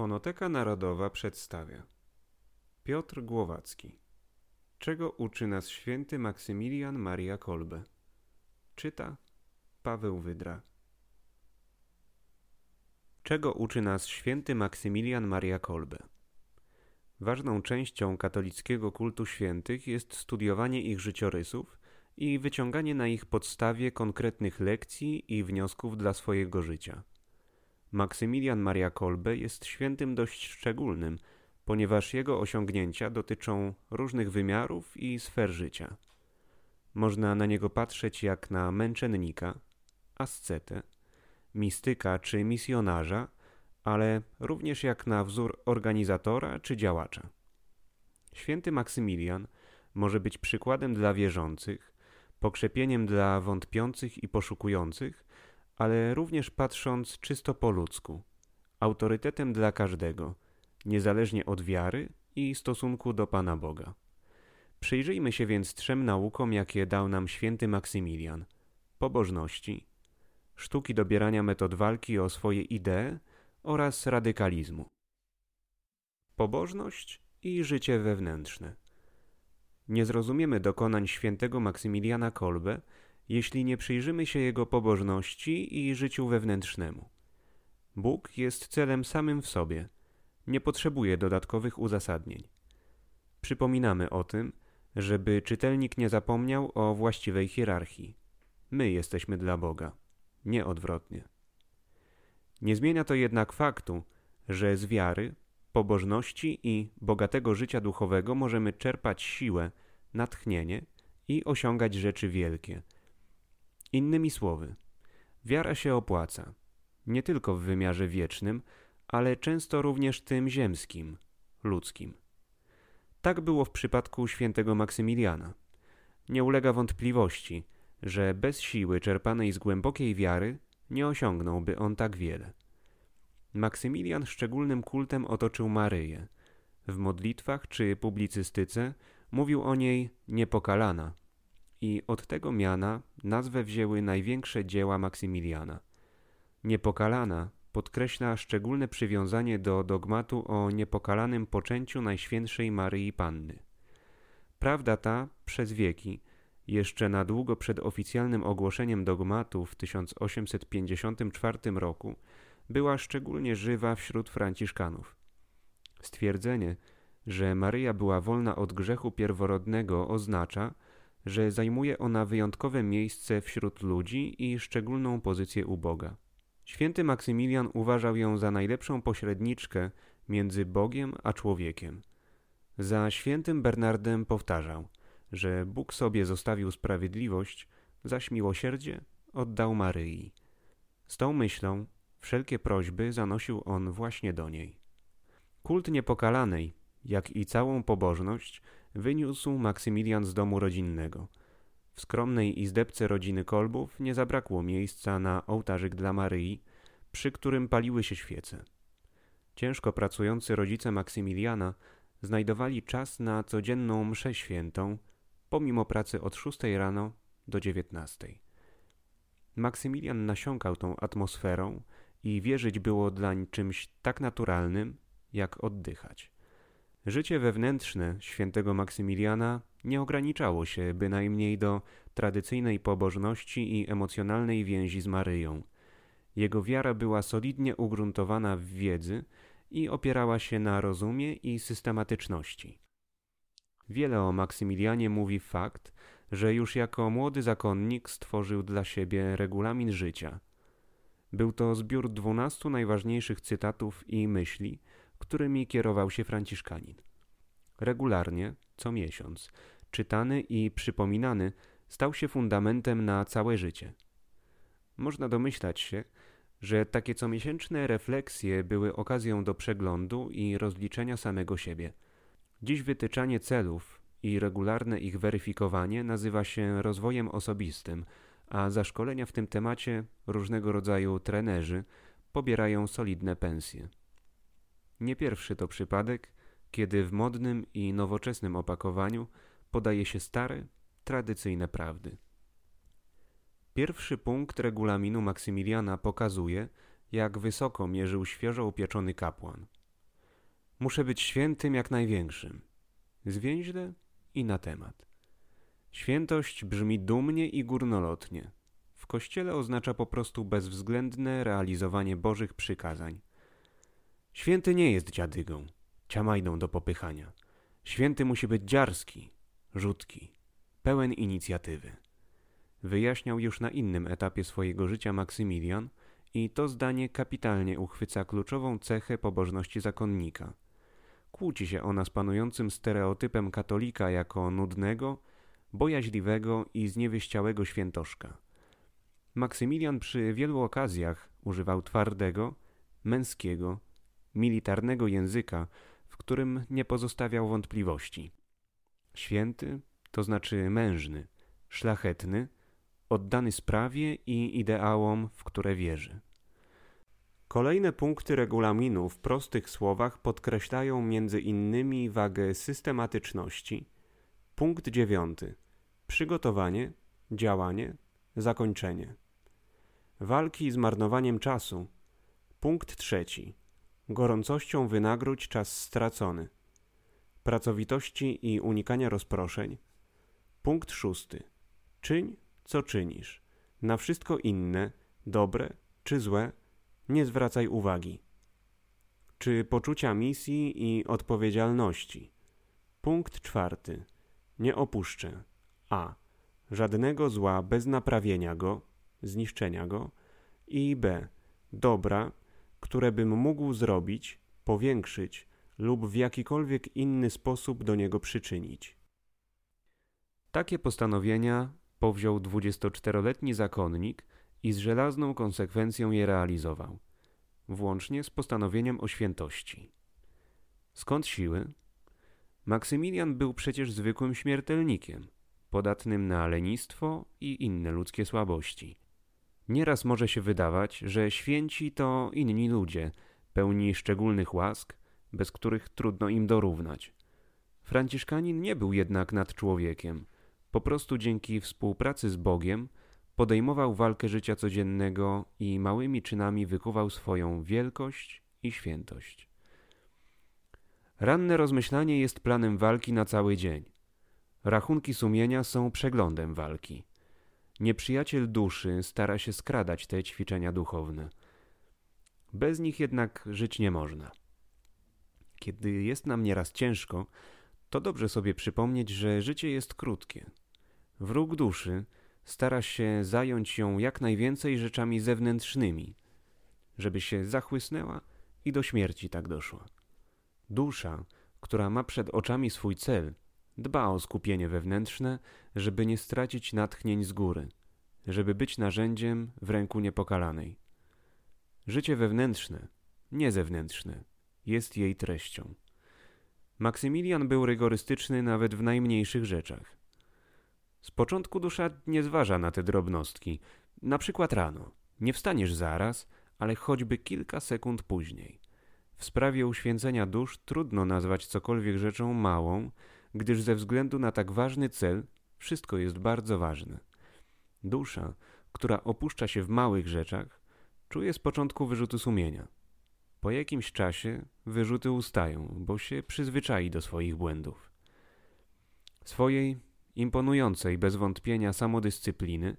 Fonoteka Narodowa przedstawia Piotr Głowacki Czego uczy nas święty Maksymilian Maria Kolbe? Czyta Paweł Wydra Czego uczy nas święty Maksymilian Maria Kolbe? Ważną częścią katolickiego kultu świętych jest studiowanie ich życiorysów i wyciąganie na ich podstawie konkretnych lekcji i wniosków dla swojego życia – Maksymilian Maria Kolbe jest świętym dość szczególnym, ponieważ jego osiągnięcia dotyczą różnych wymiarów i sfer życia. Można na niego patrzeć jak na męczennika, ascetę, mistyka czy misjonarza, ale również jak na wzór organizatora czy działacza. Święty Maksymilian może być przykładem dla wierzących, pokrzepieniem dla wątpiących i poszukujących, ale również patrząc czysto po ludzku, autorytetem dla każdego, niezależnie od wiary i stosunku do Pana Boga. Przyjrzyjmy się więc trzem naukom, jakie dał nam święty Maksymilian: pobożności, sztuki dobierania metod walki o swoje idee oraz radykalizmu. Pobożność i życie wewnętrzne. Nie zrozumiemy dokonań świętego Maksymiliana Kolbe, jeśli nie przyjrzymy się Jego pobożności i życiu wewnętrznemu. Bóg jest celem samym w sobie, nie potrzebuje dodatkowych uzasadnień. Przypominamy o tym, żeby czytelnik nie zapomniał o właściwej hierarchii. My jesteśmy dla Boga, nie odwrotnie. Nie zmienia to jednak faktu, że z wiary, pobożności i bogatego życia duchowego możemy czerpać siłę, natchnienie i osiągać rzeczy wielkie – Innymi słowy, wiara się opłaca, nie tylko w wymiarze wiecznym, ale często również tym ziemskim, ludzkim. Tak było w przypadku świętego Maksymiliana. Nie ulega wątpliwości, że bez siły czerpanej z głębokiej wiary nie osiągnąłby on tak wiele. Maksymilian szczególnym kultem otoczył Maryję. W modlitwach czy publicystyce mówił o niej niepokalana, i od tego miana nazwę wzięły największe dzieła Maksymiliana. Niepokalana podkreśla szczególne przywiązanie do dogmatu o niepokalanym poczęciu Najświętszej Maryi Panny. Prawda ta przez wieki, jeszcze na długo przed oficjalnym ogłoszeniem dogmatu w 1854 roku, była szczególnie żywa wśród franciszkanów. Stwierdzenie, że Maryja była wolna od grzechu pierworodnego oznacza, że zajmuje ona wyjątkowe miejsce wśród ludzi i szczególną pozycję u Boga. Święty Maksymilian uważał ją za najlepszą pośredniczkę między Bogiem a człowiekiem. Za świętym Bernardem powtarzał, że Bóg sobie zostawił sprawiedliwość, zaś miłosierdzie oddał Maryi. Z tą myślą wszelkie prośby zanosił on właśnie do niej. Kult niepokalanej, jak i całą pobożność, wyniósł Maksymilian z domu rodzinnego. W skromnej izdebce rodziny Kolbów nie zabrakło miejsca na ołtarzyk dla Maryi, przy którym paliły się świece. Ciężko pracujący rodzice Maksymiliana znajdowali czas na codzienną mszę świętą, pomimo pracy od szóstej rano do dziewiętnastej. Maksymilian nasiąkał tą atmosferą i wierzyć było dlań czymś tak naturalnym, jak oddychać. Życie wewnętrzne świętego Maksymiliana nie ograniczało się bynajmniej do tradycyjnej pobożności i emocjonalnej więzi z Maryją. Jego wiara była solidnie ugruntowana w wiedzy i opierała się na rozumie i systematyczności. Wiele o Maksymilianie mówi fakt, że już jako młody zakonnik stworzył dla siebie regulamin życia. Był to zbiór dwunastu najważniejszych cytatów i myśli, którymi kierował się Franciszkanin. Regularnie, co miesiąc, czytany i przypominany stał się fundamentem na całe życie. Można domyślać się, że takie comiesięczne refleksje były okazją do przeglądu i rozliczenia samego siebie. Dziś wytyczanie celów i regularne ich weryfikowanie nazywa się rozwojem osobistym, a za szkolenia w tym temacie różnego rodzaju trenerzy pobierają solidne pensje. Nie pierwszy to przypadek, kiedy w modnym i nowoczesnym opakowaniu podaje się stare, tradycyjne prawdy. Pierwszy punkt regulaminu Maksymiliana pokazuje, jak wysoko mierzył świeżo upieczony kapłan. Muszę być świętym jak największym. Zwięźle i na temat. Świętość brzmi dumnie i górnolotnie. W kościele oznacza po prostu bezwzględne realizowanie Bożych przykazań. Święty nie jest dziadygą, ciamajdą do popychania. Święty musi być dziarski, rzutki, pełen inicjatywy. Wyjaśniał już na innym etapie swojego życia Maksymilian i to zdanie kapitalnie uchwyca kluczową cechę pobożności zakonnika. Kłóci się ona z panującym stereotypem katolika jako nudnego, bojaźliwego i zniewieściałego świętoszka. Maksymilian przy wielu okazjach używał twardego, męskiego, militarnego języka, w którym nie pozostawiał wątpliwości. Święty, to znaczy mężny, szlachetny, oddany sprawie i ideałom, w które wierzy. Kolejne punkty regulaminu w prostych słowach podkreślają między innymi wagę systematyczności. Punkt dziewiąty. Przygotowanie, działanie, zakończenie. Walki z marnowaniem czasu. Punkt trzeci. Gorącością wynagródź czas stracony. Pracowitości i unikania rozproszeń. Punkt szósty. Czyń, co czynisz. Na wszystko inne, dobre czy złe, nie zwracaj uwagi. Czy poczucia misji i odpowiedzialności. Punkt czwarty. Nie opuszczę. A. Żadnego zła bez naprawienia go, zniszczenia go. I B. Dobra, które bym mógł zrobić, powiększyć lub w jakikolwiek inny sposób do niego przyczynić. Takie postanowienia powziął 24-letni zakonnik i z żelazną konsekwencją je realizował, włącznie z postanowieniem o świętości. Skąd siły? Maksymilian był przecież zwykłym śmiertelnikiem, podatnym na lenistwo i inne ludzkie słabości. Nieraz może się wydawać, że święci to inni ludzie, pełni szczególnych łask, bez których trudno im dorównać. Franciszkanin nie był jednak nad człowiekiem. Po prostu dzięki współpracy z Bogiem podejmował walkę życia codziennego i małymi czynami wykuwał swoją wielkość i świętość. Ranne rozmyślanie jest planem walki na cały dzień. Rachunki sumienia są przeglądem walki. Nieprzyjaciel duszy stara się skradać te ćwiczenia duchowne. Bez nich jednak żyć nie można. Kiedy jest nam nieraz ciężko, to dobrze sobie przypomnieć, że życie jest krótkie. Wróg duszy stara się zająć ją jak najwięcej rzeczami zewnętrznymi, żeby się zachłysnęła i do śmierci tak doszła. Dusza, która ma przed oczami swój cel, dba o skupienie wewnętrzne, żeby nie stracić natchnień z góry, żeby być narzędziem w ręku niepokalanej. Życie wewnętrzne, nie zewnętrzne, jest jej treścią. Maksymilian był rygorystyczny nawet w najmniejszych rzeczach. Z początku dusza nie zważa na te drobnostki. Na przykład rano. Nie wstaniesz zaraz, ale choćby kilka sekund później. W sprawie uświęcenia dusz trudno nazwać cokolwiek rzeczą małą, gdyż ze względu na tak ważny cel wszystko jest bardzo ważne. Dusza, która opuszcza się w małych rzeczach, czuje z początku wyrzuty sumienia. Po jakimś czasie wyrzuty ustają, bo się przyzwyczai do swoich błędów. Swojej imponującej bez wątpienia samodyscypliny,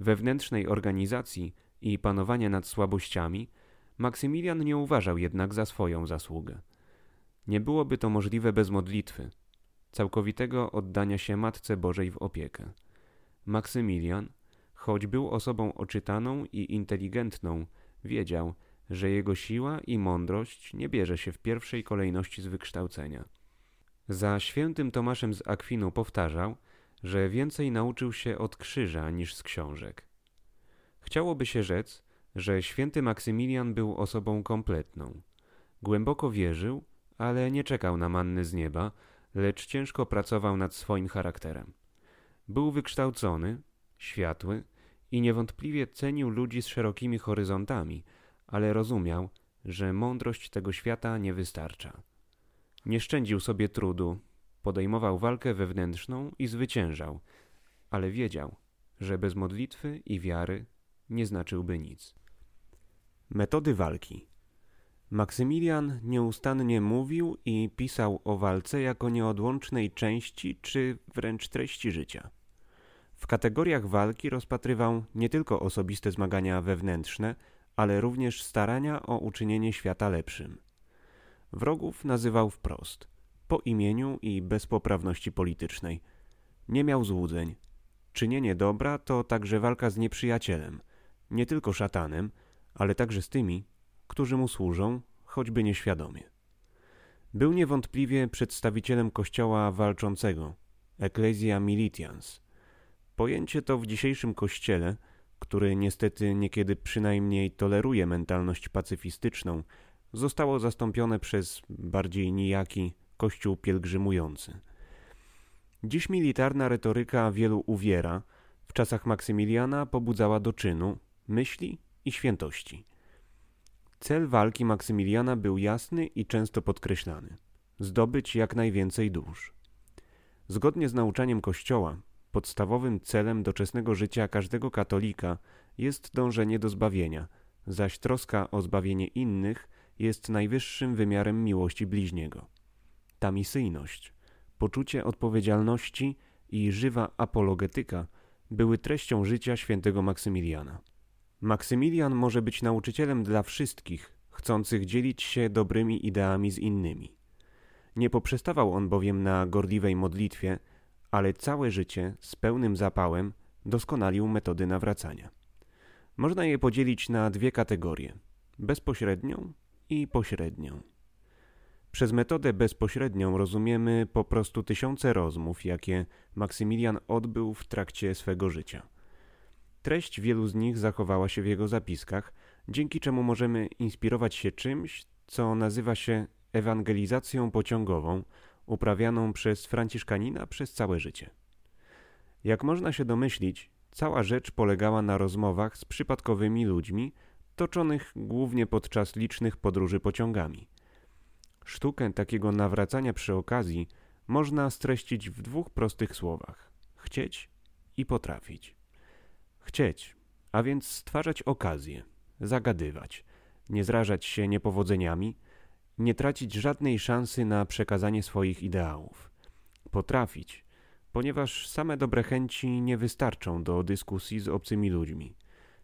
wewnętrznej organizacji i panowania nad słabościami, Maksymilian nie uważał jednak za swoją zasługę. Nie byłoby to możliwe bez modlitwy, całkowitego oddania się Matce Bożej w opiekę. Maksymilian, choć był osobą oczytaną i inteligentną, wiedział, że jego siła i mądrość nie bierze się w pierwszej kolejności z wykształcenia. Za świętym Tomaszem z Akwinu powtarzał, że więcej nauczył się od krzyża niż z książek. Chciałoby się rzec, że święty Maksymilian był osobą kompletną. Głęboko wierzył, ale nie czekał na manny z nieba, lecz ciężko pracował nad swoim charakterem. Był wykształcony, światły i niewątpliwie cenił ludzi z szerokimi horyzontami, ale rozumiał, że mądrość tego świata nie wystarcza. Nie szczędził sobie trudu, podejmował walkę wewnętrzną i zwyciężał, ale wiedział, że bez modlitwy i wiary nie znaczyłby nic. Metody walki. Maksymilian nieustannie mówił i pisał o walce jako nieodłącznej części czy wręcz treści życia. W kategoriach walki rozpatrywał nie tylko osobiste zmagania wewnętrzne, ale również starania o uczynienie świata lepszym. Wrogów nazywał wprost, po imieniu i bez poprawności politycznej. Nie miał złudzeń. Czynienie dobra to także walka z nieprzyjacielem, nie tylko szatanem, ale także z tymi, którzy mu służą, choćby nieświadomie. Był niewątpliwie przedstawicielem kościoła walczącego, Ecclesia Militians. Pojęcie to w dzisiejszym kościele, który niestety niekiedy przynajmniej toleruje mentalność pacyfistyczną, zostało zastąpione przez bardziej nijaki kościół pielgrzymujący. Dziś militarna retoryka wielu uwiera, w czasach Maksymiliana pobudzała do czynu, myśli i świętości. Cel walki Maksymiliana był jasny i często podkreślany zdobyć jak najwięcej dusz. Zgodnie z nauczaniem Kościoła, podstawowym celem doczesnego życia każdego katolika jest dążenie do zbawienia, zaś troska o zbawienie innych jest najwyższym wymiarem miłości bliźniego. Ta misyjność, poczucie odpowiedzialności i żywa apologetyka były treścią życia świętego Maksymiliana. Maksymilian może być nauczycielem dla wszystkich, chcących dzielić się dobrymi ideami z innymi. Nie poprzestawał on bowiem na gorliwej modlitwie, ale całe życie z pełnym zapałem doskonalił metody nawracania. Można je podzielić na dwie kategorie: bezpośrednią i pośrednią. Przez metodę bezpośrednią rozumiemy po prostu tysiące rozmów, jakie Maksymilian odbył w trakcie swego życia. Treść wielu z nich zachowała się w jego zapiskach, dzięki czemu możemy inspirować się czymś, co nazywa się ewangelizacją pociągową, uprawianą przez Franciszkanina przez całe życie. Jak można się domyślić, cała rzecz polegała na rozmowach z przypadkowymi ludźmi, toczonych głównie podczas licznych podróży pociągami. Sztukę takiego nawracania przy okazji można streścić w dwóch prostych słowach: chcieć i potrafić. Chcieć, a więc stwarzać okazję, zagadywać, nie zrażać się niepowodzeniami, nie tracić żadnej szansy na przekazanie swoich ideałów. Potrafić, ponieważ same dobre chęci nie wystarczą do dyskusji z obcymi ludźmi.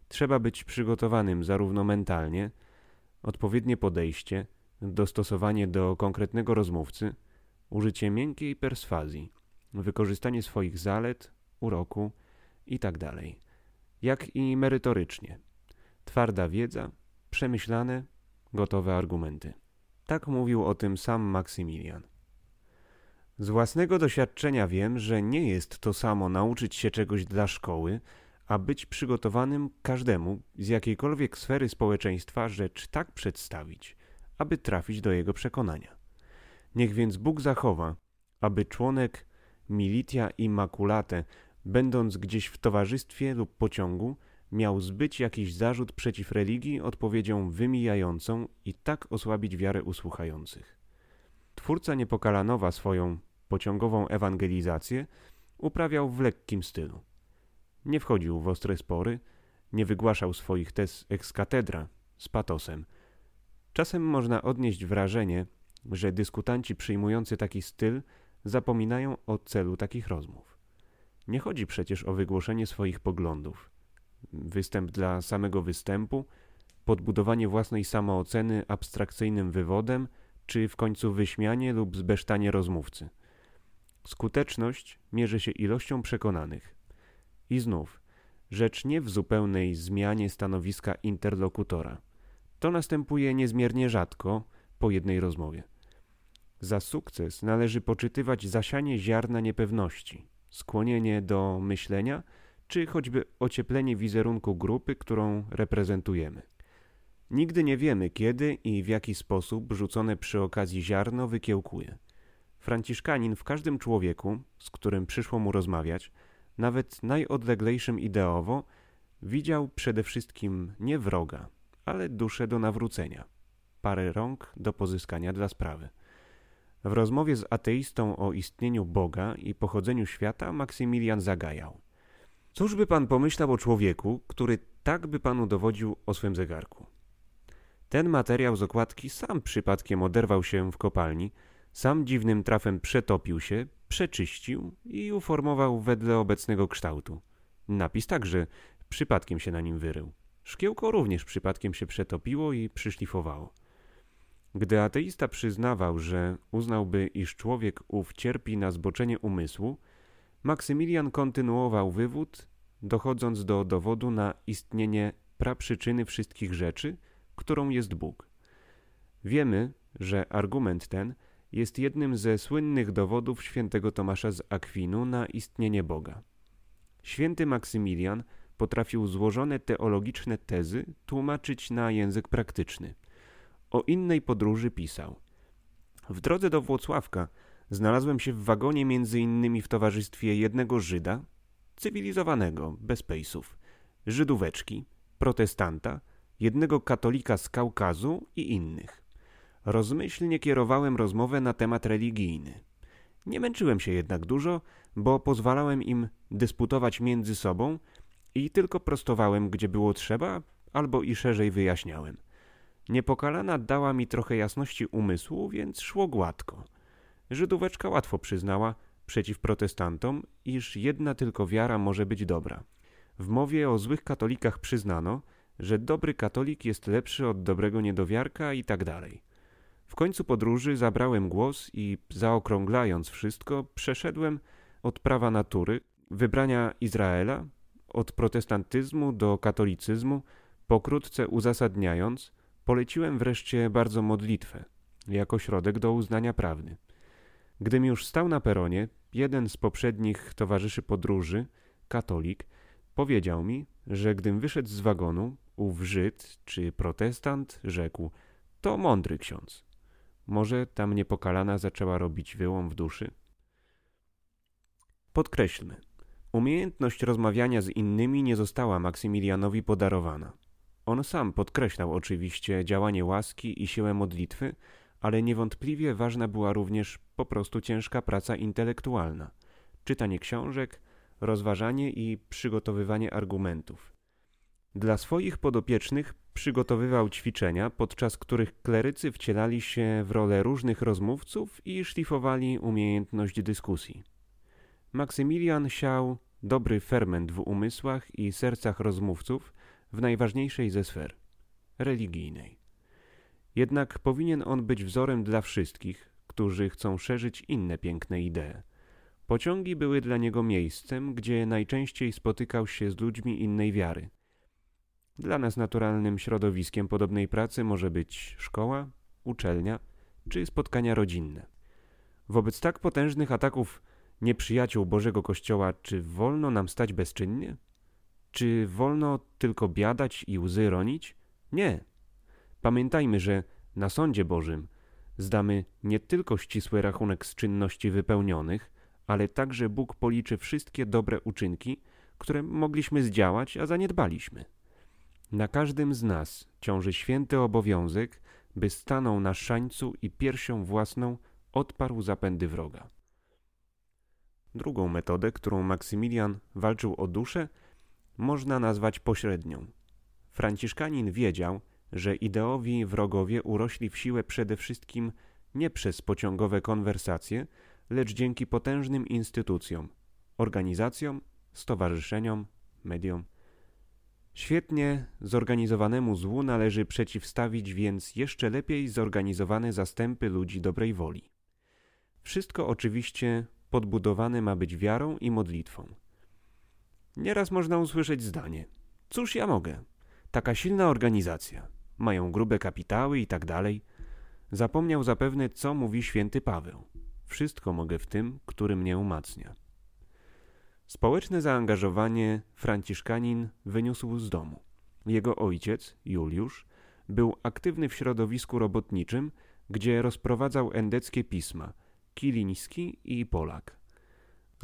Trzeba być przygotowanym zarówno mentalnie, odpowiednie podejście, dostosowanie do konkretnego rozmówcy, użycie miękkiej perswazji, wykorzystanie swoich zalet, uroku itd. Jak i merytorycznie. Twarda wiedza, przemyślane, gotowe argumenty. Tak mówił o tym sam Maksymilian. Z własnego doświadczenia wiem, że nie jest to samo nauczyć się czegoś dla szkoły, a być przygotowanym każdemu z jakiejkolwiek sfery społeczeństwa rzecz tak przedstawić, aby trafić do jego przekonania. Niech więc Bóg zachowa, aby członek Militia Immaculate będąc gdzieś w towarzystwie lub pociągu, miał zbyć jakiś zarzut przeciw religii odpowiedzią wymijającą i tak osłabić wiarę usłuchających. Twórca Niepokalanowa swoją pociągową ewangelizację uprawiał w lekkim stylu. Nie wchodził w ostre spory, nie wygłaszał swoich tez ex cathedra z patosem. Czasem można odnieść wrażenie, że dyskutanci przyjmujący taki styl zapominają o celu takich rozmów. Nie chodzi przecież o wygłoszenie swoich poglądów. Występ dla samego występu, podbudowanie własnej samooceny abstrakcyjnym wywodem, czy w końcu wyśmianie lub zbesztanie rozmówcy. Skuteczność mierzy się ilością przekonanych. I znów, rzecz nie w zupełnej zmianie stanowiska interlokutora. To następuje niezmiernie rzadko po jednej rozmowie. Za sukces należy poczytywać zasianie ziarna niepewności, skłonienie do myślenia, czy choćby ocieplenie wizerunku grupy, którą reprezentujemy. Nigdy nie wiemy, kiedy i w jaki sposób rzucone przy okazji ziarno wykiełkuje. Franciszkanin w każdym człowieku, z którym przyszło mu rozmawiać, nawet najodleglejszym ideowo, widział przede wszystkim nie wroga, ale duszę do nawrócenia, parę rąk do pozyskania dla sprawy. W rozmowie z ateistą o istnieniu Boga i pochodzeniu świata Maksymilian zagajał. Cóż by pan pomyślał o człowieku, który tak by panu dowodził o swym zegarku? Ten materiał z okładki sam przypadkiem oderwał się w kopalni, sam dziwnym trafem przetopił się, przeczyścił i uformował wedle obecnego kształtu. Napis także przypadkiem się na nim wyrył. Szkiełko również przypadkiem się przetopiło i przyszlifowało. Gdy ateista przyznawał, że uznałby, iż człowiek ów cierpi na zboczenie umysłu, Maksymilian kontynuował wywód, dochodząc do dowodu na istnienie praprzyczyny wszystkich rzeczy, którą jest Bóg. Wiemy, że argument ten jest jednym ze słynnych dowodów świętego Tomasza z Akwinu na istnienie Boga. Święty Maksymilian potrafił złożone teologiczne tezy tłumaczyć na język praktyczny. O innej podróży pisał: W drodze do Włocławka znalazłem się w wagonie między innymi w towarzystwie jednego Żyda, cywilizowanego, bez pejsów, Żydóweczki, protestanta, jednego katolika z Kaukazu i innych. Rozmyślnie kierowałem rozmowę na temat religijny. Nie męczyłem się jednak dużo, bo pozwalałem im dysputować między sobą i tylko prostowałem, gdzie było trzeba, albo i szerzej wyjaśniałem. Niepokalana dała mi trochę jasności umysłu, więc szło gładko. Żydóweczka łatwo przyznała, przeciw protestantom, iż jedna tylko wiara może być dobra. W mowie o złych katolikach przyznano, że dobry katolik jest lepszy od dobrego niedowiarka i tak dalej. W końcu podróży zabrałem głos i zaokrąglając wszystko, przeszedłem od prawa natury, wybrania Izraela, od protestantyzmu do katolicyzmu, pokrótce uzasadniając, poleciłem wreszcie bardzo modlitwę, jako środek do uznania prawdy. Gdym już stał na peronie, jeden z poprzednich towarzyszy podróży, katolik, powiedział mi, że gdym wyszedł z wagonu, ów Żyd czy protestant rzekł, to mądry ksiądz. Może ta mnie pokalana zaczęła robić wyłom w duszy? Podkreślmy, umiejętność rozmawiania z innymi nie została Maksymilianowi podarowana. On sam podkreślał oczywiście działanie łaski i siłę modlitwy, ale niewątpliwie ważna była również po prostu ciężka praca intelektualna, czytanie książek, rozważanie i przygotowywanie argumentów. Dla swoich podopiecznych przygotowywał ćwiczenia, podczas których klerycy wcielali się w rolę różnych rozmówców i szlifowali umiejętność dyskusji. Maksymilian siał dobry ferment w umysłach i sercach rozmówców w najważniejszej ze sfer religijnej. Jednak powinien on być wzorem dla wszystkich, którzy chcą szerzyć inne piękne idee. Pociągi były dla niego miejscem, gdzie najczęściej spotykał się z ludźmi innej wiary. Dla nas naturalnym środowiskiem podobnej pracy może być szkoła, uczelnia czy spotkania rodzinne. Wobec tak potężnych ataków nieprzyjaciół Bożego Kościoła, czy wolno nam stać bezczynnie? Czy wolno tylko biadać i łzy ronić? Nie. Pamiętajmy, że na sądzie Bożym zdamy nie tylko ścisły rachunek z czynności wypełnionych, ale także Bóg policzy wszystkie dobre uczynki, które mogliśmy zdziałać, a zaniedbaliśmy. Na każdym z nas ciąży święty obowiązek, by stanął na szańcu i piersią własną odparł zapędy wroga. Drugą metodę, którą Maksymilian walczył o duszę, można nazwać pośrednią. Franciszkanin wiedział, że ideowi wrogowie urośli w siłę przede wszystkim nie przez pociągowe konwersacje, lecz dzięki potężnym instytucjom, organizacjom, stowarzyszeniom, mediom. Świetnie zorganizowanemu złu należy przeciwstawić więc jeszcze lepiej zorganizowane zastępy ludzi dobrej woli. Wszystko oczywiście podbudowane ma być wiarą i modlitwą. Nieraz można usłyszeć zdanie: Cóż ja mogę? Taka silna organizacja, mają grube kapitały i tak dalej. Zapomniał zapewne, co mówi święty Paweł. Wszystko mogę w tym, który mnie umacnia. Społeczne zaangażowanie Franciszkanin wyniósł z domu. Jego ojciec, Juliusz, był aktywny w środowisku robotniczym, gdzie rozprowadzał endeckie pisma Kiliński i Polak.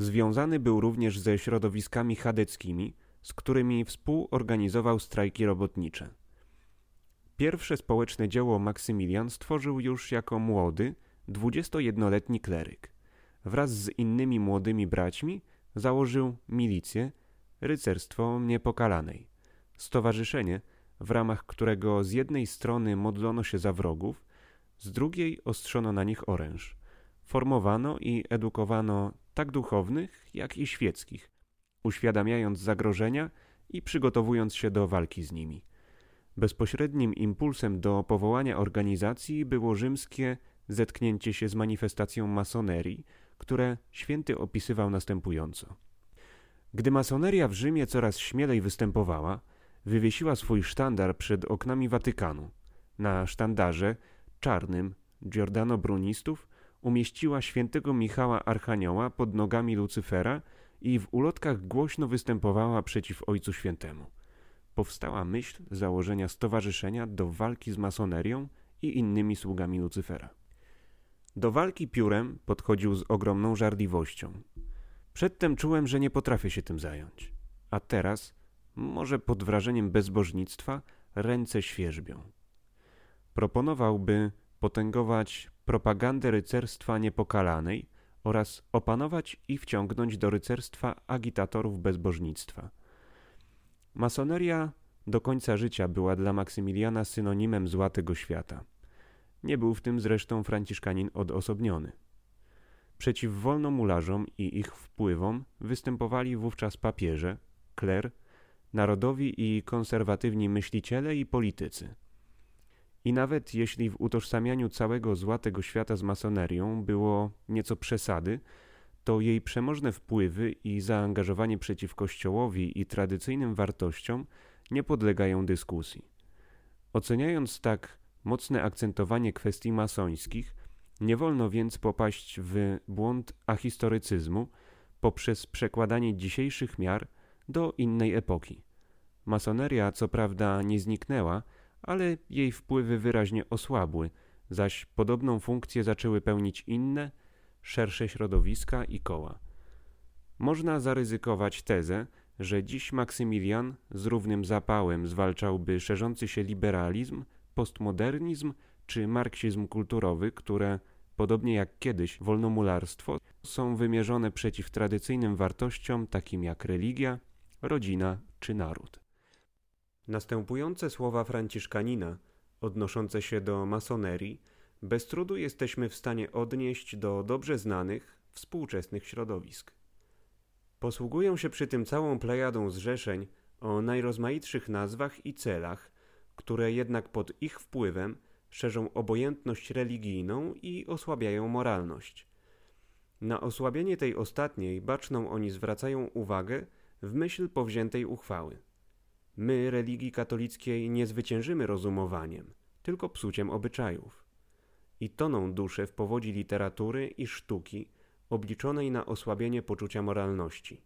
Związany był również ze środowiskami chadeckimi, z którymi współorganizował strajki robotnicze. Pierwsze społeczne dzieło Maksymilian stworzył już jako młody, 21-letni kleryk. Wraz z innymi młodymi braćmi założył milicję, rycerstwo niepokalanej, stowarzyszenie, w ramach którego z jednej strony modlono się za wrogów, z drugiej ostrzono na nich oręż. Formowano i edukowano tak duchownych, jak i świeckich, uświadamiając zagrożenia i przygotowując się do walki z nimi. Bezpośrednim impulsem do powołania organizacji było rzymskie zetknięcie się z manifestacją masonerii, które święty opisywał następująco. Gdy masoneria w Rzymie coraz śmielej występowała, wywiesiła swój sztandar przed oknami Watykanu. Na sztandarze czarnym Giordano Brunistów umieściła świętego Michała Archanioła pod nogami Lucyfera i w ulotkach głośno występowała przeciw Ojcu Świętemu. Powstała myśl założenia stowarzyszenia do walki z masonerią i innymi sługami Lucyfera. Do walki piórem podchodził z ogromną żarliwością. Przedtem czułem, że nie potrafię się tym zająć. A teraz, może pod wrażeniem bezbożnictwa, ręce świerzbią. Proponowałby potęgować propagandę rycerstwa niepokalanej oraz opanować i wciągnąć do rycerstwa agitatorów bezbożnictwa. Masoneria do końca życia była dla Maksymiliana synonimem zła tego świata. Nie był w tym zresztą franciszkanin odosobniony. Przeciw wolnomularzom i ich wpływom występowali wówczas papieże, kler, narodowi i konserwatywni myśliciele i politycy. I nawet jeśli w utożsamianiu całego zła tego świata z masonerią było nieco przesady, to jej przemożne wpływy i zaangażowanie przeciw Kościołowi i tradycyjnym wartościom nie podlegają dyskusji. Oceniając tak mocne akcentowanie kwestii masońskich, nie wolno więc popaść w błąd ahistorycyzmu poprzez przekładanie dzisiejszych miar do innej epoki. Masoneria co prawda nie zniknęła, ale jej wpływy wyraźnie osłabły, zaś podobną funkcję zaczęły pełnić inne, szersze środowiska i koła. Można zaryzykować tezę, że dziś Maksymilian z równym zapałem zwalczałby szerzący się liberalizm, postmodernizm czy marksizm kulturowy, które, podobnie jak kiedyś wolnomularstwo, są wymierzone przeciw tradycyjnym wartościom takim jak religia, rodzina czy naród. Następujące słowa Franciszkanina, odnoszące się do masonerii, bez trudu jesteśmy w stanie odnieść do dobrze znanych, współczesnych środowisk. Posługują się przy tym całą plejadą zrzeszeń o najrozmaitszych nazwach i celach, które jednak pod ich wpływem szerzą obojętność religijną i osłabiają moralność. Na osłabienie tej ostatniej baczną oni zwracają uwagę w myśl powziętej uchwały. My religii katolickiej nie zwyciężymy rozumowaniem, tylko psuciem obyczajów. I toną duszę w powodzi literatury i sztuki obliczonej na osłabienie poczucia moralności.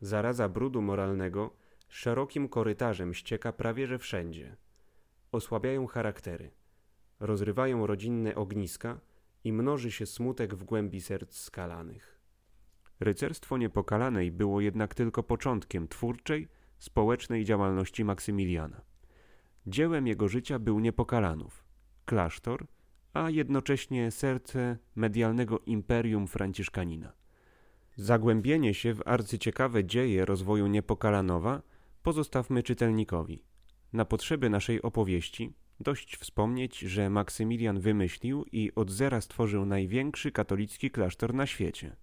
Zaraza brudu moralnego szerokim korytarzem ścieka prawie że wszędzie. Osłabiają charaktery, rozrywają rodzinne ogniska i mnoży się smutek w głębi serc skalanych. Rycerstwo Niepokalanej było jednak tylko początkiem twórczej, społecznej działalności Maksymiliana. Dziełem jego życia był Niepokalanów, klasztor, a jednocześnie serce medialnego imperium franciszkanina. Zagłębienie się w arcyciekawe dzieje rozwoju Niepokalanowa pozostawmy czytelnikowi. Na potrzeby naszej opowieści dość wspomnieć, że Maksymilian wymyślił i od zera stworzył największy katolicki klasztor na świecie.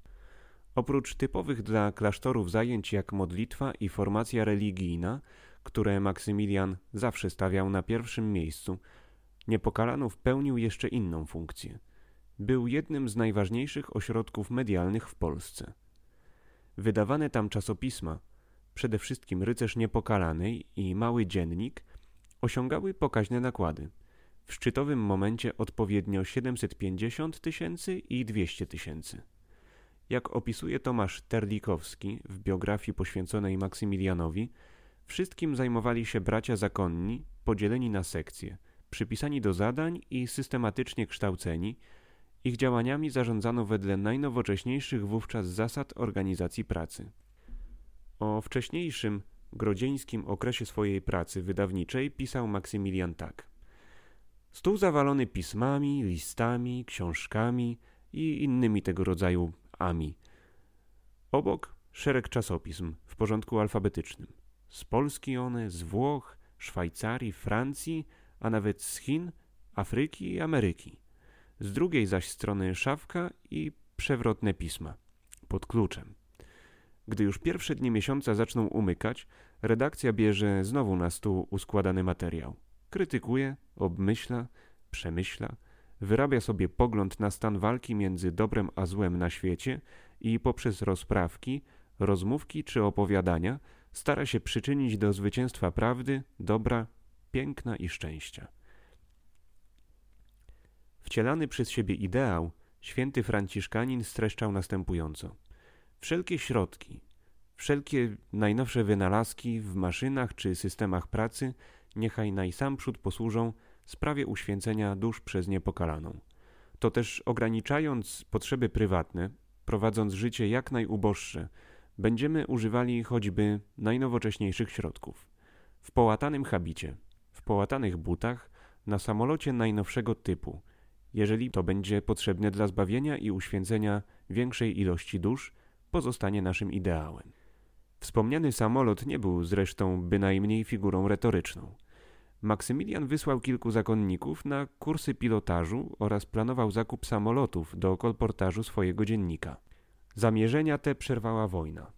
Oprócz typowych dla klasztorów zajęć jak modlitwa i formacja religijna, które Maksymilian zawsze stawiał na pierwszym miejscu, Niepokalanów pełnił jeszcze inną funkcję. Był jednym z najważniejszych ośrodków medialnych w Polsce. Wydawane tam czasopisma, przede wszystkim Rycerz Niepokalanej i Mały Dziennik, osiągały pokaźne nakłady. W szczytowym momencie odpowiednio 750 tysięcy i 200 tysięcy. Jak opisuje Tomasz Terlikowski w biografii poświęconej Maksymilianowi, wszystkim zajmowali się bracia zakonni, podzieleni na sekcje, przypisani do zadań i systematycznie kształceni, ich działaniami zarządzano wedle najnowocześniejszych wówczas zasad organizacji pracy. O wcześniejszym, grodzieńskim okresie swojej pracy wydawniczej pisał Maksymilian tak. Stół zawalony pismami, listami, książkami i innymi tego rodzaju ami. Obok szereg czasopism w porządku alfabetycznym. Z Polski one, z Włoch, Szwajcarii, Francji, a nawet z Chin, Afryki i Ameryki. Z drugiej zaś strony szafka i przewrotne pisma pod kluczem. Gdy już pierwsze dni miesiąca zaczną umykać, redakcja bierze znowu na stół uskładany materiał. Krytykuje, obmyśla, przemyśla, wyrabia sobie pogląd na stan walki między dobrem a złem na świecie i poprzez rozprawki, rozmówki czy opowiadania stara się przyczynić do zwycięstwa prawdy, dobra, piękna i szczęścia. Wcielany przez siebie ideał, święty Franciszkanin streszczał następująco. Wszelkie środki, wszelkie najnowsze wynalazki w maszynach czy systemach pracy niechaj najsamprzód posłużą sprawie uświęcenia dusz przez niepokalaną. To też ograniczając potrzeby prywatne, prowadząc życie jak najuboższe, będziemy używali choćby najnowocześniejszych środków. W połatanym habicie, w połatanych butach, na samolocie najnowszego typu, jeżeli to będzie potrzebne dla zbawienia i uświęcenia większej ilości dusz, pozostanie naszym ideałem. Wspomniany samolot nie był zresztą bynajmniej figurą retoryczną. Maksymilian wysłał kilku zakonników na kursy pilotażu oraz planował zakup samolotów do kolportażu swojego dziennika. Zamierzenia te przerwała wojna.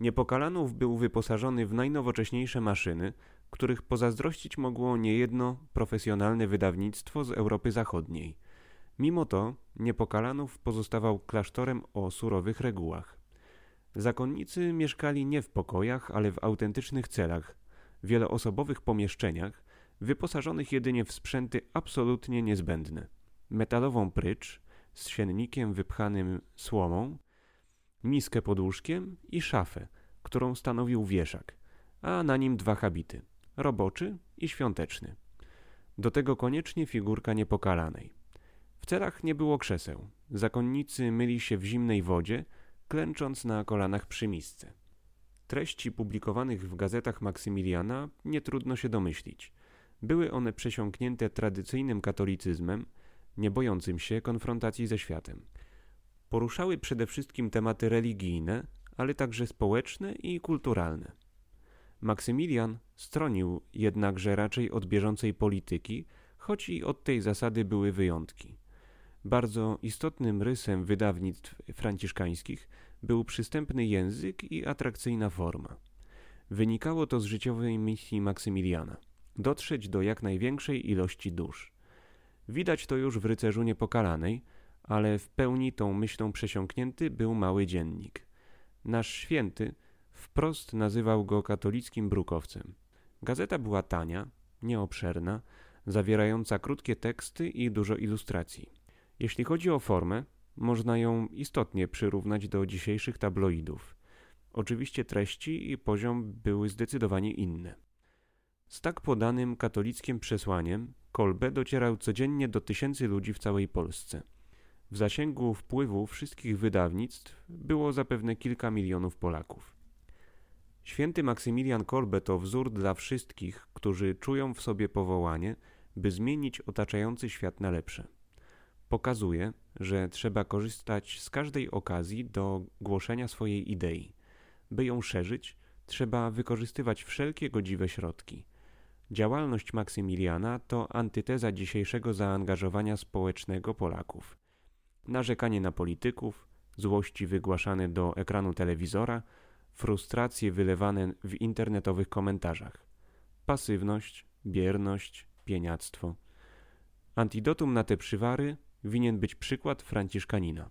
Niepokalanów był wyposażony w najnowocześniejsze maszyny, których pozazdrościć mogło niejedno profesjonalne wydawnictwo z Europy Zachodniej. Mimo to Niepokalanów pozostawał klasztorem o surowych regułach. Zakonnicy mieszkali nie w pokojach, ale w autentycznych celach, wieloosobowych pomieszczeniach, wyposażonych jedynie w sprzęty absolutnie niezbędne. Metalową prycz z siennikiem wypchanym słomą, miskę pod łóżkiem i szafę, którą stanowił wieszak, a na nim dwa habity – roboczy i świąteczny. Do tego koniecznie figurka niepokalanej. W celach nie było krzeseł. Zakonnicy myli się w zimnej wodzie, klęcząc na kolanach przy misce. Treści publikowanych w gazetach Maksymiliana nie trudno się domyślić. Były one przesiąknięte tradycyjnym katolicyzmem, nie bojącym się konfrontacji ze światem. Poruszały przede wszystkim tematy religijne, ale także społeczne i kulturalne. Maksymilian stronił jednakże raczej od bieżącej polityki, choć i od tej zasady były wyjątki. Bardzo istotnym rysem wydawnictw franciszkańskich był przystępny język i atrakcyjna forma. Wynikało to z życiowej misji Maksymiliana dotrzeć do jak największej ilości dusz. Widać to już w rycerzu niepokalanej, ale w pełni tą myślą przesiąknięty był mały dziennik. Nasz święty wprost nazywał go katolickim brukowcem. Gazeta była tania, nieobszerna, zawierająca krótkie teksty i dużo ilustracji. Jeśli chodzi o formę, można ją istotnie przyrównać do dzisiejszych tabloidów. Oczywiście treści i poziom były zdecydowanie inne. Z tak podanym katolickim przesłaniem Kolbe docierał codziennie do tysięcy ludzi w całej Polsce. W zasięgu wpływu wszystkich wydawnictw było zapewne kilka milionów Polaków. Święty Maksymilian Kolbe to wzór dla wszystkich, którzy czują w sobie powołanie, by zmienić otaczający świat na lepsze. Pokazuje, że trzeba korzystać z każdej okazji do głoszenia swojej idei. By ją szerzyć, trzeba wykorzystywać wszelkie godziwe środki. Działalność Maksymiliana to antyteza dzisiejszego zaangażowania społecznego Polaków. Narzekanie na polityków, złości wygłaszane do ekranu telewizora, frustracje wylewane w internetowych komentarzach, pasywność, bierność, pieniactwo. Antidotum na te przywary winien być przykład Franciszkanina.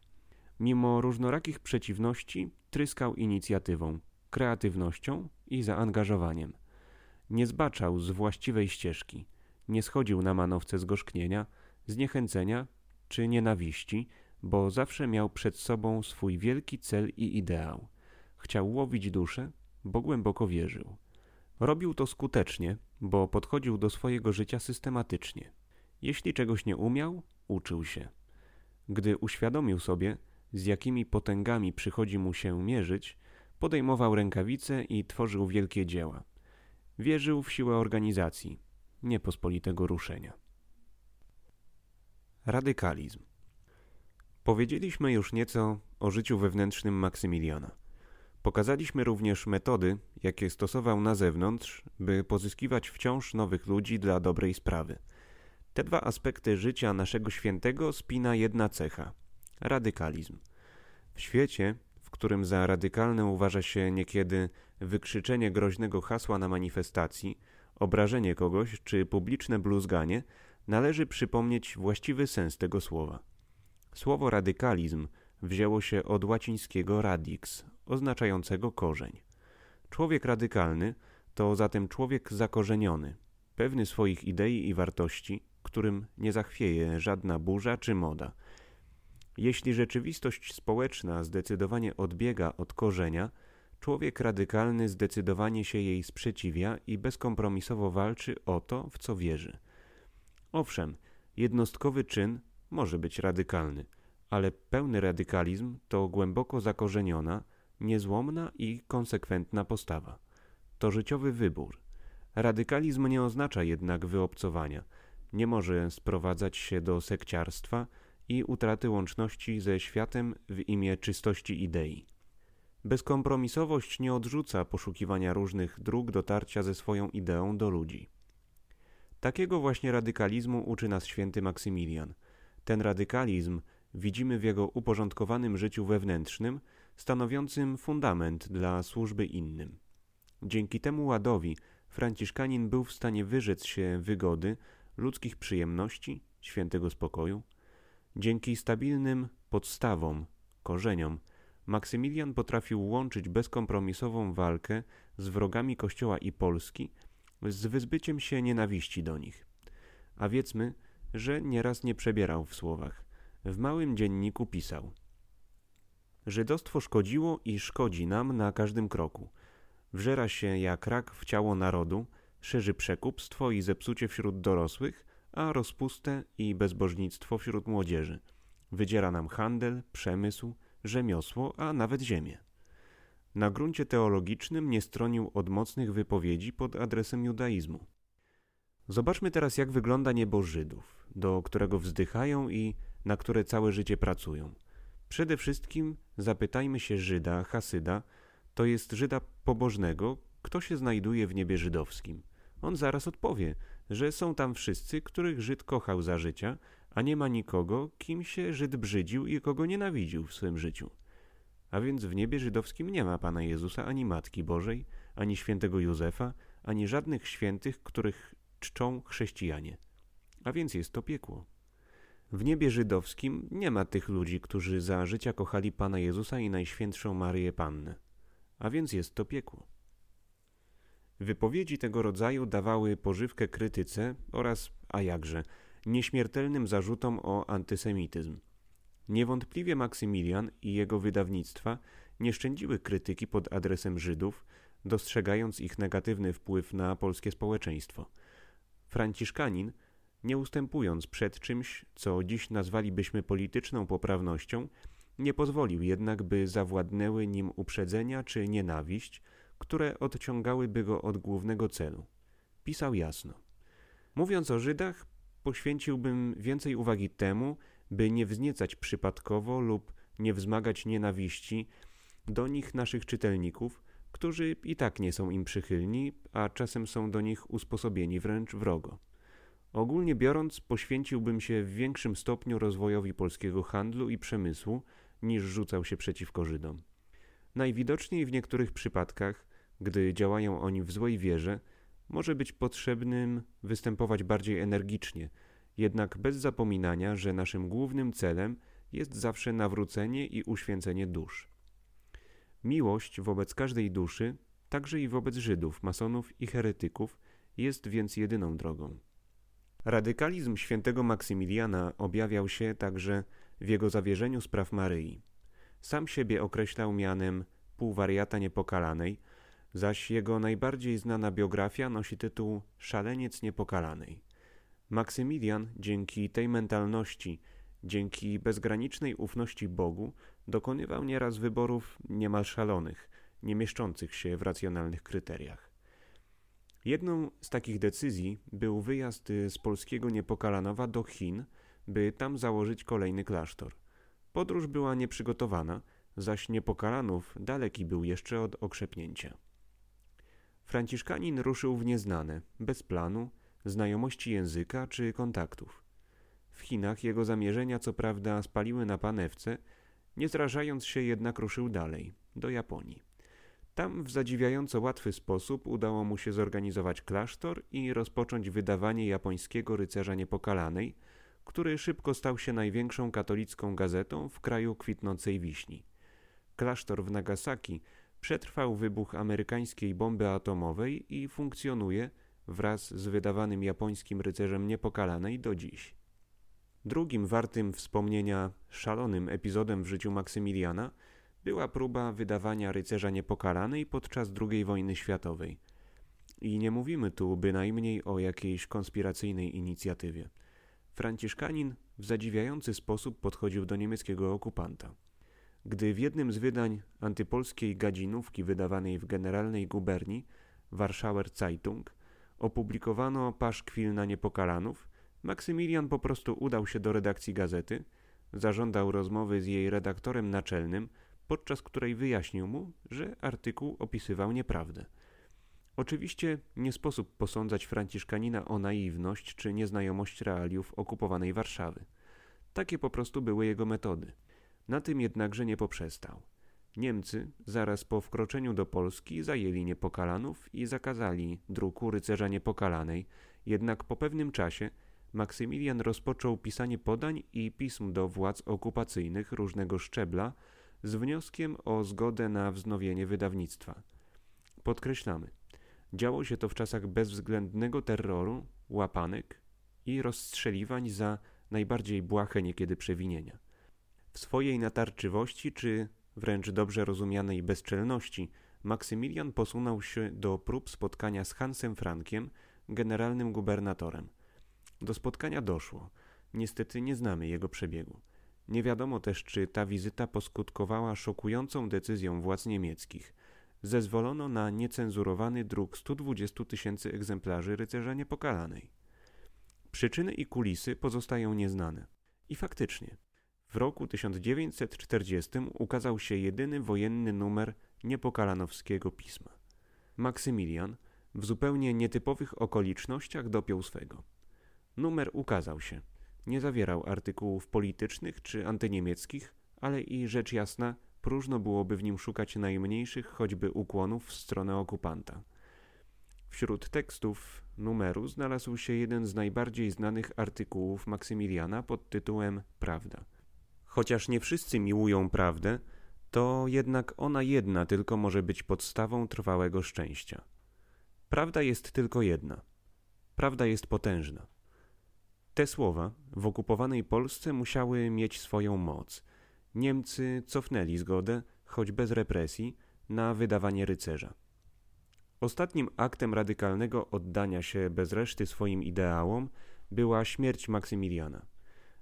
Mimo różnorakich przeciwności tryskał inicjatywą, kreatywnością i zaangażowaniem. Nie zbaczał z właściwej ścieżki, nie schodził na manowce zgorzknienia, zniechęcenia czy nienawiści, bo zawsze miał przed sobą swój wielki cel i ideał. Chciał łowić duszę, bo głęboko wierzył. Robił to skutecznie, bo podchodził do swojego życia systematycznie. Jeśli czegoś nie umiał, uczył się. Gdy uświadomił sobie, z jakimi potęgami przychodzi mu się mierzyć, podejmował rękawice i tworzył wielkie dzieła. Wierzył w siłę organizacji, niepospolitego ruszenia. Radykalizm. Powiedzieliśmy już nieco o życiu wewnętrznym Maksymiliana. Pokazaliśmy również metody, jakie stosował na zewnątrz, by pozyskiwać wciąż nowych ludzi dla dobrej sprawy. Te dwa aspekty życia naszego świętego spina jedna cecha radykalizm. W świecie, w którym za radykalne uważa się niekiedy wykrzyczenie groźnego hasła na manifestacji, obrażenie kogoś czy publiczne bluzganie, należy przypomnieć właściwy sens tego słowa. Słowo radykalizm wzięło się od łacińskiego radix, oznaczającego korzeń. Człowiek radykalny to zatem człowiek zakorzeniony, pewny swoich idei i wartości, którym nie zachwieje żadna burza czy moda. Jeśli rzeczywistość społeczna zdecydowanie odbiega od korzenia, człowiek radykalny zdecydowanie się jej sprzeciwia i bezkompromisowo walczy o to, w co wierzy. Owszem, jednostkowy czyn może być radykalny, ale pełny radykalizm to głęboko zakorzeniona, niezłomna i konsekwentna postawa. To życiowy wybór. Radykalizm nie oznacza jednak wyobcowania, nie może sprowadzać się do sekciarstwa i utraty łączności ze światem w imię czystości idei. Bezkompromisowość nie odrzuca poszukiwania różnych dróg dotarcia ze swoją ideą do ludzi. Takiego właśnie radykalizmu uczy nas święty Maksymilian. Ten radykalizm widzimy w jego uporządkowanym życiu wewnętrznym, stanowiącym fundament dla służby innym. Dzięki temu ładowi Franciszkanin był w stanie wyrzec się wygody, ludzkich przyjemności, świętego spokoju. Dzięki stabilnym podstawom, korzeniom, Maksymilian potrafił łączyć bezkompromisową walkę z wrogami Kościoła i Polski z wyzbyciem się nienawiści do nich. A wiedzmy, że nieraz nie przebierał w słowach. W małym dzienniku pisał – Żydostwo szkodziło i szkodzi nam na każdym kroku. Wżera się jak rak w ciało narodu, szerzy przekupstwo i zepsucie wśród dorosłych, a rozpustę i bezbożnictwo wśród młodzieży. Wydziera nam handel, przemysł, rzemiosło, a nawet ziemię. Na gruncie teologicznym nie stronił od mocnych wypowiedzi pod adresem judaizmu. Zobaczmy teraz, jak wygląda niebo Żydów, do którego wzdychają i na które całe życie pracują. Przede wszystkim zapytajmy się Żyda, Hasyda, to jest Żyda pobożnego, kto się znajduje w niebie żydowskim. On zaraz odpowie, że są tam wszyscy, których Żyd kochał za życia, a nie ma nikogo, kim się Żyd brzydził i kogo nienawidził w swym życiu. A więc w niebie żydowskim nie ma Pana Jezusa, ani Matki Bożej, ani świętego Józefa, ani żadnych świętych, których czczą chrześcijanie. A więc jest to piekło. W niebie żydowskim nie ma tych ludzi, którzy za życia kochali Pana Jezusa i Najświętszą Maryję Pannę. A więc jest to piekło. Wypowiedzi tego rodzaju dawały pożywkę krytyce oraz, a jakże, nieśmiertelnym zarzutom o antysemityzm. Niewątpliwie Maksymilian i jego wydawnictwa nie szczędziły krytyki pod adresem Żydów, dostrzegając ich negatywny wpływ na polskie społeczeństwo. Franciszkanin, nie ustępując przed czymś, co dziś nazwalibyśmy polityczną poprawnością, nie pozwolił jednak, by zawładnęły nim uprzedzenia czy nienawiść, które odciągałyby go od głównego celu. Pisał jasno. Mówiąc o Żydach, poświęciłbym więcej uwagi temu, by nie wzniecać przypadkowo lub nie wzmagać nienawiści do nich naszych czytelników, którzy i tak nie są im przychylni, a czasem są do nich usposobieni wręcz wrogo. Ogólnie biorąc, poświęciłbym się w większym stopniu rozwojowi polskiego handlu i przemysłu, niż rzucał się przeciwko Żydom. Najwidoczniej w niektórych przypadkach, gdy działają oni w złej wierze, może być potrzebnym występować bardziej energicznie, jednak bez zapominania, że naszym głównym celem jest zawsze nawrócenie i uświęcenie dusz. Miłość wobec każdej duszy, także i wobec Żydów, masonów i heretyków, jest więc jedyną drogą. Radykalizm świętego Maksymiliana objawiał się także w jego zawierzeniu spraw Maryi. Sam siebie określał mianem półwariata niepokalanej, zaś jego najbardziej znana biografia nosi tytuł Szaleniec niepokalanej. Maksymilian dzięki tej mentalności, dzięki bezgranicznej ufności Bogu, dokonywał nieraz wyborów niemal szalonych, nie mieszczących się w racjonalnych kryteriach. Jedną z takich decyzji był wyjazd z polskiego Niepokalanowa do Chin, by tam założyć kolejny klasztor. Podróż była nieprzygotowana, zaś niepokalanów daleki był jeszcze od okrzepnięcia. Franciszkanin ruszył w nieznane, bez planu, znajomości języka czy kontaktów. W Chinach jego zamierzenia co prawda spaliły na panewce, nie zrażając się jednak ruszył dalej, do Japonii. Tam w zadziwiająco łatwy sposób udało mu się zorganizować klasztor i rozpocząć wydawanie japońskiego rycerza niepokalanej, który szybko stał się największą katolicką gazetą w kraju kwitnącej wiśni. Klasztor w Nagasaki przetrwał wybuch amerykańskiej bomby atomowej i funkcjonuje wraz z wydawanym japońskim rycerzem niepokalanej do dziś. Drugim wartym wspomnienia szalonym epizodem w życiu Maksymiliana była próba wydawania rycerza niepokalanej podczas II wojny światowej. I nie mówimy tu bynajmniej o jakiejś konspiracyjnej inicjatywie. Franciszkanin w zadziwiający sposób podchodził do niemieckiego okupanta. Gdy w jednym z wydań antypolskiej gadzinówki wydawanej w generalnej guberni Warschauer Zeitung opublikowano paszkwil na niepokalanów, Maksymilian po prostu udał się do redakcji gazety, zażądał rozmowy z jej redaktorem naczelnym, podczas której wyjaśnił mu, że artykuł opisywał nieprawdę. Oczywiście nie sposób posądzać Franciszkanina o naiwność czy nieznajomość realiów okupowanej Warszawy. Takie po prostu były jego metody. Na tym jednakże nie poprzestał. Niemcy zaraz po wkroczeniu do Polski zajęli Niepokalanów i zakazali druku rycerza Niepokalanej, jednak po pewnym czasie Maksymilian rozpoczął pisanie podań i pism do władz okupacyjnych różnego szczebla z wnioskiem o zgodę na wznowienie wydawnictwa. Podkreślamy, działo się to w czasach bezwzględnego terroru, łapanek i rozstrzeliwań za najbardziej błahe niekiedy przewinienia. W swojej natarczywości czy wręcz dobrze rozumianej bezczelności Maksymilian posunął się do prób spotkania z Hansem Frankiem, generalnym gubernatorem. Do spotkania doszło. Niestety nie znamy jego przebiegu. Nie wiadomo też, czy ta wizyta poskutkowała szokującą decyzją władz niemieckich. Zezwolono na niecenzurowany druk 120 tysięcy egzemplarzy rycerza niepokalanej. Przyczyny i kulisy pozostają nieznane. I faktycznie, w roku 1940 ukazał się jedyny wojenny numer niepokalanowskiego pisma. Maksymilian w zupełnie nietypowych okolicznościach dopiął swego. Numer ukazał się. Nie zawierał artykułów politycznych czy antyniemieckich, ale i rzecz jasna, próżno byłoby w nim szukać najmniejszych choćby ukłonów w stronę okupanta. Wśród tekstów numeru znalazł się jeden z najbardziej znanych artykułów Maksymiliana pod tytułem Prawda. Chociaż nie wszyscy miłują prawdę, to jednak ona jedna tylko może być podstawą trwałego szczęścia. Prawda jest tylko jedna. Prawda jest potężna. Te słowa w okupowanej Polsce musiały mieć swoją moc. Niemcy cofnęli zgodę, choć bez represji, na wydawanie rycerza. Ostatnim aktem radykalnego oddania się bez reszty swoim ideałom była śmierć Maksymiliana.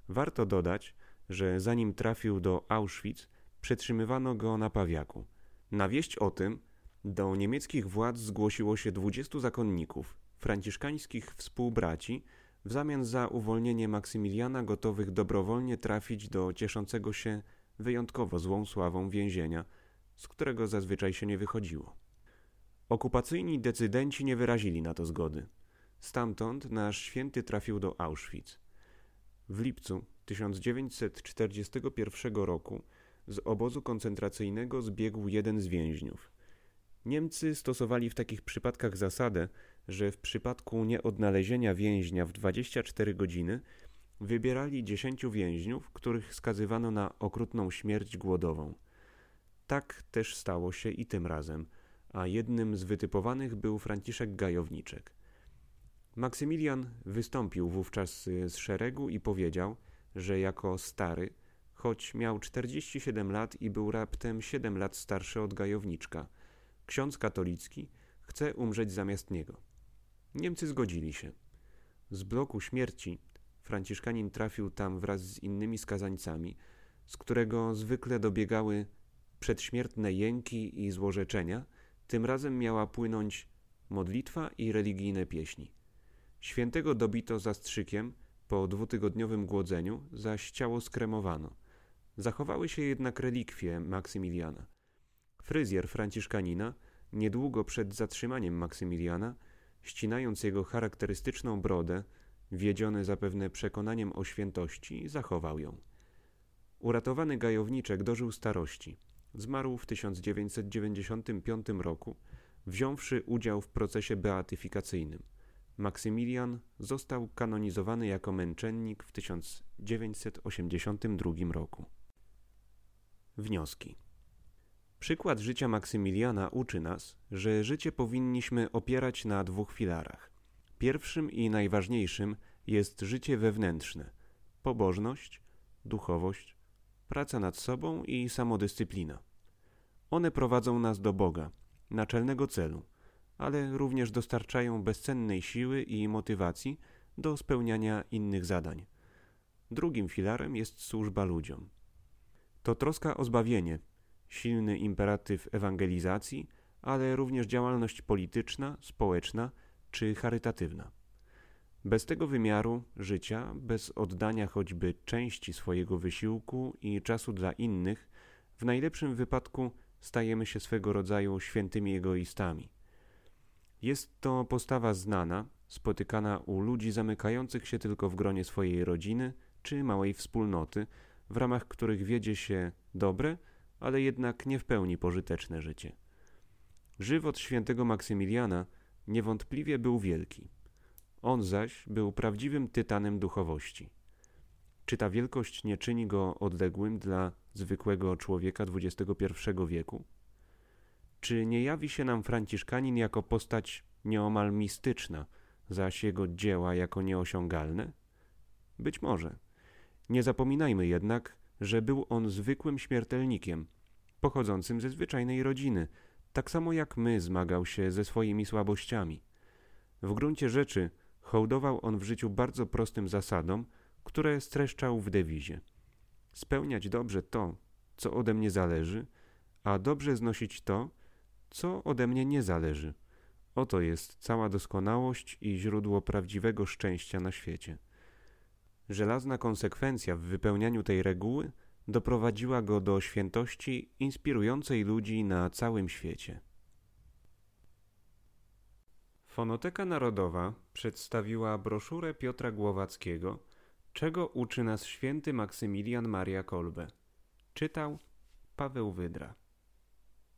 Warto dodać, że zanim trafił do Auschwitz, przetrzymywano go na pawiaku. Na wieść o tym do niemieckich władz zgłosiło się dwudziestu zakonników, franciszkańskich współbraci, w zamian za uwolnienie Maksymiliana gotowych dobrowolnie trafić do cieszącego się wyjątkowo złą sławą więzienia, z którego zazwyczaj się nie wychodziło. Okupacyjni decydenci nie wyrazili na to zgody. Stamtąd nasz święty trafił do Auschwitz. W lipcu 1941 roku z obozu koncentracyjnego zbiegł jeden z więźniów. Niemcy stosowali w takich przypadkach zasadę, że w przypadku nieodnalezienia więźnia w 24 godziny wybierali 10 więźniów, których skazywano na okrutną śmierć głodową. Tak też stało się i tym razem, a jednym z wytypowanych był Franciszek Gajowniczek. Maksymilian wystąpił wówczas z szeregu i powiedział, że jako stary, choć miał 47 lat i był raptem 7 lat starszy od Gajowniczka, ksiądz katolicki chce umrzeć zamiast niego. Niemcy zgodzili się. Z bloku śmierci Franciszkanin trafił tam wraz z innymi skazańcami, z którego zwykle dobiegały przedśmiertne jęki i złorzeczenia, tym razem miała płynąć modlitwa i religijne pieśni. Świętego dobito zastrzykiem po dwutygodniowym głodzeniu, zaś ciało skremowano. Zachowały się jednak relikwie Maksymiliana. Fryzjer Franciszkanina, niedługo przed zatrzymaniem Maksymiliana, ścinając jego charakterystyczną brodę, wiedziony zapewne przekonaniem o świętości, zachował ją. Uratowany gajowniczek dożył starości. Zmarł w 1995 roku, wziąwszy udział w procesie beatyfikacyjnym. Maksymilian został kanonizowany jako męczennik w 1982 roku. Wnioski. Przykład życia Maksymiliana uczy nas, że życie powinniśmy opierać na dwóch filarach. Pierwszym i najważniejszym jest życie wewnętrzne pobożność, duchowość, praca nad sobą i samodyscyplina. One prowadzą nas do Boga, naczelnego celu, ale również dostarczają bezcennej siły i motywacji do spełniania innych zadań. Drugim filarem jest służba ludziom. To troska o zbawienie, silny imperatyw ewangelizacji, ale również działalność polityczna, społeczna czy charytatywna. Bez tego wymiaru życia, bez oddania choćby części swojego wysiłku i czasu dla innych, w najlepszym wypadku stajemy się swego rodzaju świętymi egoistami. Jest to postawa znana, spotykana u ludzi zamykających się tylko w gronie swojej rodziny czy małej wspólnoty, w ramach których wiedzie się dobre, ale jednak nie w pełni pożyteczne życie. Żywot świętego Maksymiliana niewątpliwie był wielki. On zaś był prawdziwym tytanem duchowości. Czy ta wielkość nie czyni go odległym dla zwykłego człowieka XXI wieku? Czy nie jawi się nam Franciszkanin jako postać nieomal mistyczna, zaś jego dzieła jako nieosiągalne? Być może. Nie zapominajmy jednak, że był on zwykłym śmiertelnikiem, pochodzącym ze zwyczajnej rodziny, tak samo jak my zmagał się ze swoimi słabościami. W gruncie rzeczy hołdował on w życiu bardzo prostym zasadom, które streszczał w dewizie. Spełniać dobrze to, co ode mnie zależy, a dobrze znosić to, co ode mnie nie zależy. Oto jest cała doskonałość i źródło prawdziwego szczęścia na świecie. Żelazna konsekwencja w wypełnianiu tej reguły doprowadziła go do świętości inspirującej ludzi na całym świecie. Fonoteka Narodowa przedstawiła broszurę Piotra Głowackiego Czego uczy nas święty Maksymilian Maria Kolbe? Czytał Paweł Wydra.